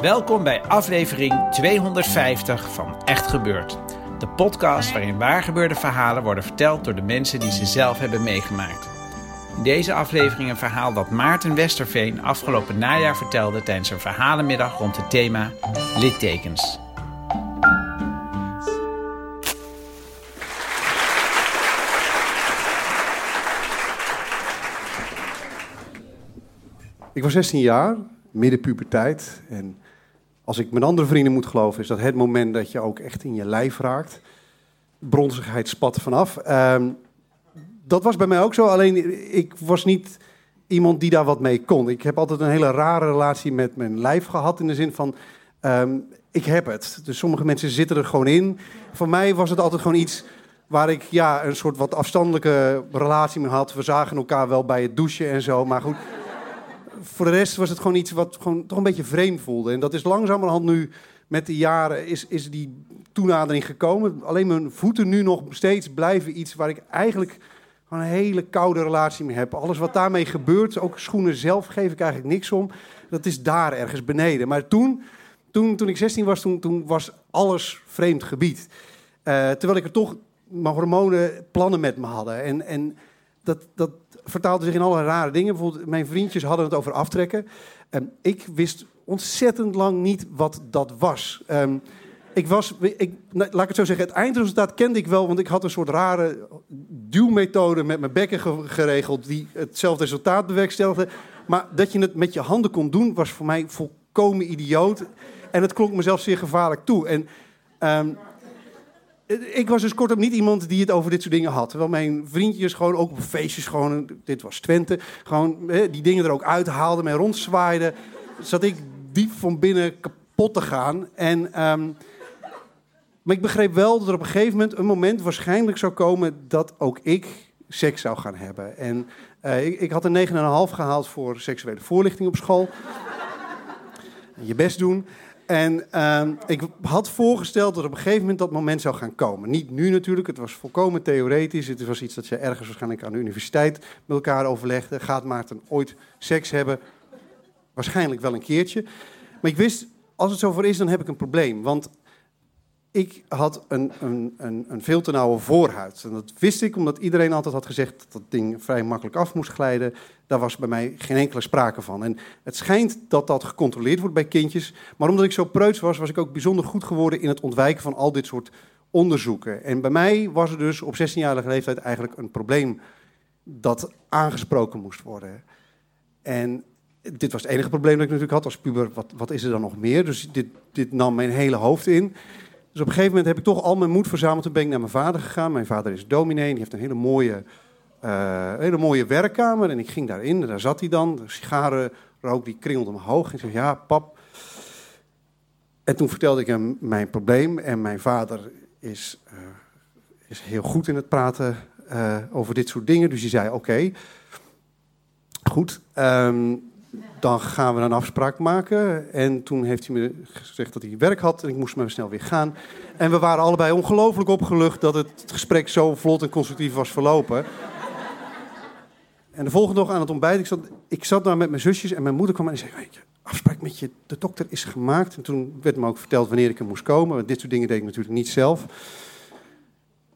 Welkom bij aflevering 250 van Echt Gebeurd. De podcast waarin waargebeurde verhalen worden verteld door de mensen die ze zelf hebben meegemaakt. In deze aflevering een verhaal dat Maarten Westerveen afgelopen najaar vertelde tijdens een verhalenmiddag rond het thema littekens. Ik was 16 jaar, midden puberteit. En als ik mijn andere vrienden moet geloven, is dat het moment dat je ook echt in je lijf raakt. Bronzigheid spat vanaf. Ehm, dat was bij mij ook zo, alleen ik was niet iemand die daar wat mee kon. Ik heb altijd een hele rare relatie met mijn lijf gehad, in de zin van, ehm, ik heb het. Dus sommige mensen zitten er gewoon in. Voor mij was het altijd gewoon iets waar ik ja, een soort wat afstandelijke relatie mee had. We zagen elkaar wel bij het douchen en zo, maar goed voor de rest was het gewoon iets wat gewoon toch een beetje vreemd voelde. En dat is langzamerhand nu, met de jaren, is, is die toenadering gekomen. Alleen mijn voeten nu nog steeds blijven iets waar ik eigenlijk gewoon een hele koude relatie mee heb. Alles wat daarmee gebeurt, ook schoenen zelf, geef ik eigenlijk niks om. Dat is daar ergens beneden. Maar toen, toen, toen ik 16 was, toen, toen was alles vreemd gebied. Uh, terwijl ik er toch mijn hormonen plannen met me hadden. En, en dat, dat, vertaalde zich in alle rare dingen. Bijvoorbeeld, mijn vriendjes hadden het over aftrekken. Um, ik wist ontzettend lang niet wat dat was. Um, ik was, ik, nou, laat ik het zo zeggen, het eindresultaat kende ik wel, want ik had een soort rare duwmethode met mijn bekken geregeld die hetzelfde resultaat bewerkstelligde. Maar dat je het met je handen kon doen, was voor mij volkomen idioot. En het klonk mezelf zeer gevaarlijk toe. En um, ik was dus kortom niet iemand die het over dit soort dingen had. Terwijl mijn vriendjes gewoon ook op feestjes, gewoon, dit was Twente, gewoon hè, die dingen er ook uithaalden, mij rondzwaaiden. Zat ik diep van binnen kapot te gaan. En, um, maar ik begreep wel dat er op een gegeven moment een moment waarschijnlijk zou komen dat ook ik seks zou gaan hebben. En uh, ik, ik, had een 9,5 gehaald voor seksuele voorlichting op school. Je best doen. En uh, ik had voorgesteld dat op een gegeven moment dat moment zou gaan komen. Niet nu natuurlijk, het was volkomen theoretisch. Het was iets dat je ergens waarschijnlijk aan de universiteit met elkaar overlegde. Gaat Maarten ooit seks hebben? Waarschijnlijk wel een keertje. Maar ik wist, als het zover is, dan heb ik een probleem. Want ik had een, een, een, een veel te nauwe voorhuid. En dat wist ik omdat iedereen altijd had gezegd dat dat ding vrij makkelijk af moest glijden. Daar was bij mij geen enkele sprake van. En het schijnt dat dat gecontroleerd wordt bij kindjes. Maar omdat ik zo preuts was, was ik ook bijzonder goed geworden in het ontwijken van al dit soort onderzoeken. En bij mij was er dus op 16-jarige leeftijd eigenlijk een probleem dat aangesproken moest worden. En dit was het enige probleem dat ik natuurlijk had als puber. Wat, wat is er dan nog meer? Dus dit, dit nam mijn hele hoofd in. Dus op een gegeven moment heb ik toch al mijn moed verzameld. Toen ben ik naar mijn vader gegaan. Mijn vader is dominee. Die heeft een hele mooie, uh, hele mooie werkkamer. En ik ging daarin. En daar zat hij dan. De sigarenrook die kringelde omhoog. En ik zei, ja, pap. En toen vertelde ik hem mijn probleem. En mijn vader is, uh, is heel goed in het praten uh, over dit soort dingen. Dus hij zei, oké. Goed. Um, dan gaan we een afspraak maken. En toen heeft hij me gezegd dat hij werk had en ik moest maar snel weer gaan. En we waren allebei ongelooflijk opgelucht dat het gesprek zo vlot en constructief was verlopen. En de volgende dag aan het ontbijt, ik zat, ik zat daar met mijn zusjes en mijn moeder kwam en zei: Weet je, afspraak met je, de dokter is gemaakt. En toen werd me ook verteld wanneer ik er moest komen. Want dit soort dingen deed ik natuurlijk niet zelf.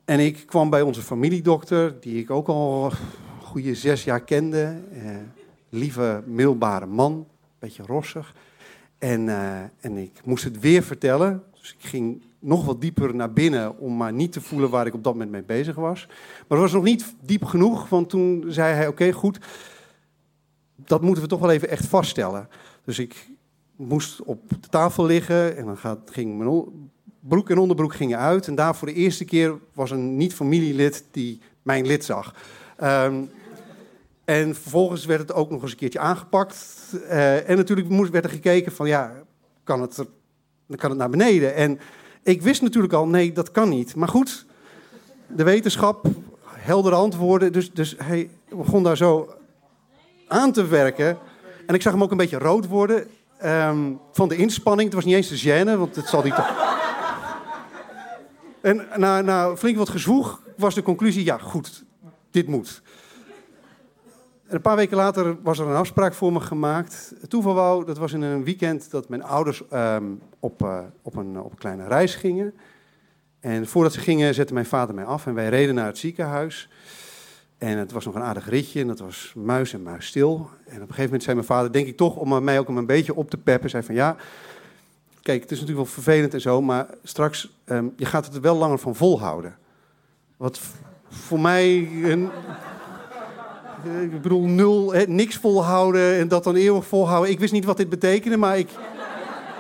En ik kwam bij onze familiedokter, die ik ook al een goede zes jaar kende. Eh, lieve, middelbare man, een beetje rossig. En, uh, en ik moest het weer vertellen. Dus ik ging nog wat dieper naar binnen om maar niet te voelen waar ik op dat moment mee bezig was. Maar dat was nog niet diep genoeg, want toen zei hij: Oké, goed, dat moeten we toch wel even echt vaststellen. Dus ik moest op de tafel liggen en dan gaat, ging mijn broek en onderbroek gingen uit. En daar voor de eerste keer was een niet-familielid die mijn lid zag. Ehm, en vervolgens werd het ook nog eens een keertje aangepakt. Eh, en natuurlijk moest, werd er gekeken van ja, kan het, kan het naar beneden. En ik wist natuurlijk al, nee, dat kan niet. Maar goed, de wetenschap, heldere antwoorden. Dus, dus hij begon daar zo aan te werken. En ik zag hem ook een beetje rood worden ehm, van de inspanning. Het was niet eens de gêne, want het zal toch... En na, na flink wat gezwoeg was de conclusie, ja goed, dit moet. En een paar weken later was er een afspraak voor me gemaakt. Het toeval wou, dat was in een weekend dat mijn ouders ehm, op, eh, op, een, op een kleine reis gingen. En voordat ze gingen zette mijn vader mij af en wij reden naar het ziekenhuis. En het was nog een aardig ritje en dat was muis en muis stil. En op een gegeven moment zei mijn vader, denk ik toch, om mij ook een beetje op te peppen, zei van ja, kijk, het is natuurlijk wel vervelend en zo, maar straks, ehm, je gaat het er wel langer van volhouden. Wat voor mij een, ik bedoel, nul, niks volhouden en dat dan eeuwig volhouden. Ik wist niet wat dit betekende, maar ik,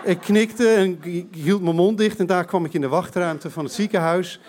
ik knikte en hield mijn mond dicht. En daar kwam ik in de wachtruimte van het ziekenhuis.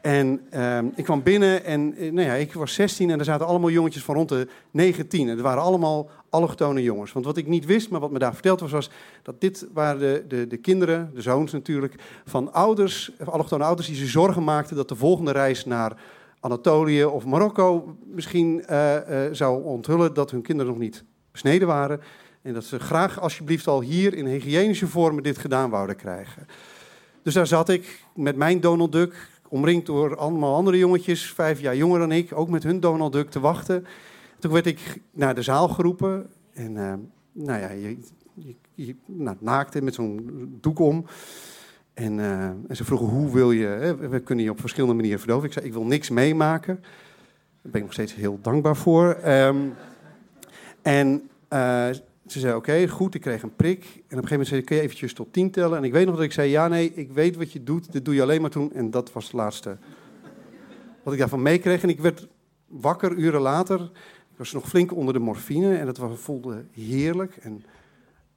En ehm, ik kwam binnen en eh, nou ja, ik was 16 en er zaten allemaal jongetjes van rond de 19. En het waren allemaal allochtone jongens. Want wat ik niet wist, maar wat me daar verteld was, was dat dit waren de, de, de kinderen, de zoons natuurlijk, van ouders, allochtone ouders die zich zorgen maakten dat de volgende reis naar Anatolië of Marokko misschien eh, eh, zou onthullen dat hun kinderen nog niet besneden waren. En dat ze graag alsjeblieft al hier in hygiënische vormen dit gedaan wouden krijgen. Dus daar zat ik met mijn Donald Duck, omringd door allemaal andere jongetjes, vijf jaar jonger dan ik, ook met hun Donald Duck te wachten. Toen werd ik naar de zaal geroepen en eh, nou ja, je, je, je nou, naakte met zo'n doek om. En, eh, en ze vroegen, hoe wil je, hè, we kunnen je op verschillende manieren verdoven. Ik zei, ik wil niks meemaken. Daar ben ik nog steeds heel dankbaar voor. Ehm, en eh, ze zei, oké, goed, ik kreeg een prik. En op een gegeven moment zei ze, kun je eventjes tot tien tellen? En ik weet nog dat ik zei, ja, nee, ik weet wat je doet. Dit doe je alleen maar toen. En dat was het laatste wat ik daarvan meekreeg. En ik werd wakker uren later. Ik was nog flink onder de morfine en dat voelde heerlijk. En,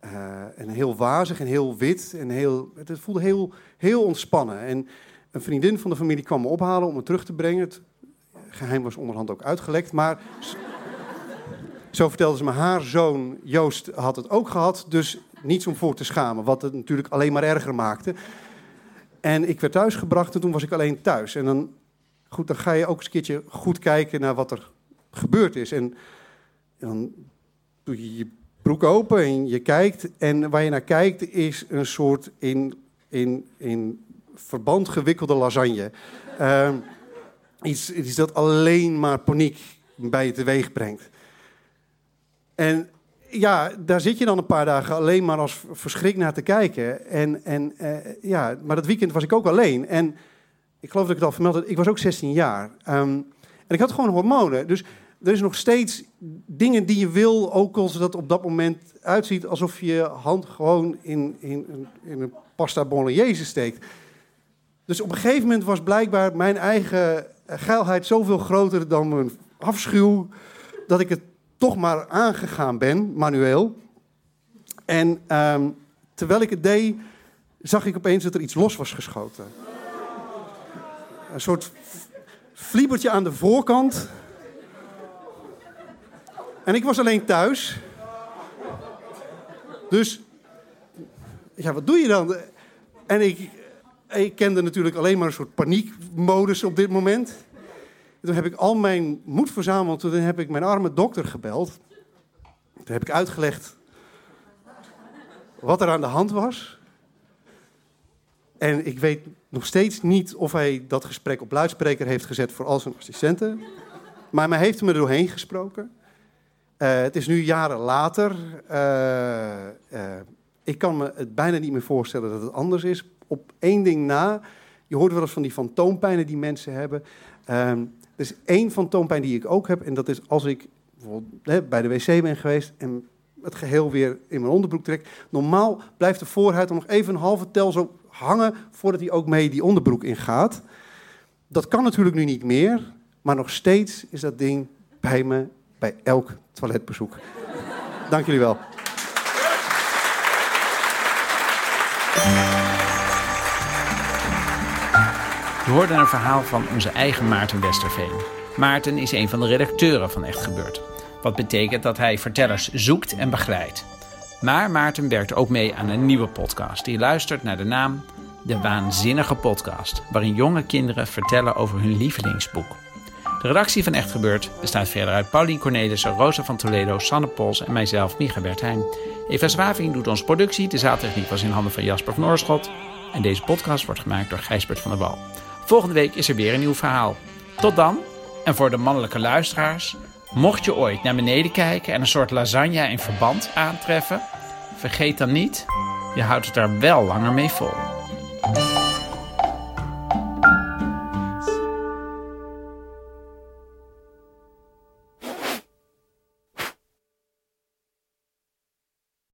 eh, en heel wazig en heel wit. En heel, het voelde heel, heel ontspannen. En een vriendin van de familie kwam me ophalen om me terug te brengen. Het geheim was onderhand ook uitgelekt. Maar zo vertelde ze me, haar zoon Joost had het ook gehad. Dus niets om voor te schamen, wat het natuurlijk alleen maar erger maakte. En ik werd thuisgebracht en toen was ik alleen thuis. En dan, goed, dan ga je ook eens een keertje goed kijken naar wat er gebeurd is. En, en dan doe je je broek open en je kijkt. En waar je naar kijkt is een soort in, in, in verband gewikkelde lasagne. Ehm, iets, iets dat alleen maar paniek bij je teweeg brengt. En ja, daar zit je dan een paar dagen alleen maar als verschrikt naar te kijken. En, en, eh, ja, maar dat weekend was ik ook alleen. En ik geloof dat ik het al vermeld ik was ook 16 jaar. Ehm, en ik had gewoon hormonen. Dus er is nog steeds dingen die je wil, ook als dat op dat moment uitziet alsof je hand gewoon in, in, in een pasta bolognese steekt. Dus op een gegeven moment was blijkbaar mijn eigen geilheid zoveel groter dan mijn afschuw, dat ik het toch maar aangegaan ben, manueel. En ehm, terwijl ik het deed, zag ik opeens dat er iets los was geschoten. Een soort vliebertje aan de voorkant. En ik was alleen thuis. Dus, ja, wat doe je dan? En ik, ik kende natuurlijk alleen maar een soort paniekmodus op dit moment. Toen heb ik al mijn moed verzameld. Toen heb ik mijn arme dokter gebeld. Toen heb ik uitgelegd wat er aan de hand was. En ik weet nog steeds niet of hij dat gesprek op luidspreker heeft gezet voor al zijn assistenten. Maar hij heeft me er doorheen gesproken. Eh, het is nu jaren later. Eh, eh, ik kan me het bijna niet meer voorstellen dat het anders is. Op één ding na. Je hoort wel eens van die fantoompijnen die mensen hebben. Ehm, er is één fantoompijn die ik ook heb. En dat is als ik bijvoorbeeld bij de wc ben geweest en het geheel weer in mijn onderbroek trek. Normaal blijft de voorhuid dan nog even een halve tel zo hangen voordat hij ook mee die onderbroek ingaat. Dat kan natuurlijk nu niet meer, maar nog steeds is dat ding bij me bij elk toiletbezoek. Dank jullie wel. Je hoorde een verhaal van onze eigen Maarten Westerveen. Maarten is een van de redacteuren van Echt Gebeurd. Wat betekent dat hij vertellers zoekt en begeleidt. Maar Maarten werkt ook mee aan een nieuwe podcast. Die luistert naar de naam De Waanzinnige Podcast. Waarin jonge kinderen vertellen over hun lievelingsboek. De redactie van Echt Gebeurd bestaat verder uit Paulien Cornelissen, Rosa van Toledo, Sanne Pols en mijzelf, Micha Bertheim. Eva Zwaving doet onze productie. De zaaltechniek was in handen van Jasper van Oorschot. En deze podcast wordt gemaakt door Gijsbert van der Wal. Volgende week is er weer een nieuw verhaal. Tot dan. En voor de mannelijke luisteraars, mocht je ooit naar beneden kijken en een soort lasagne in verband aantreffen, vergeet dan niet, je houdt het daar wel langer mee vol.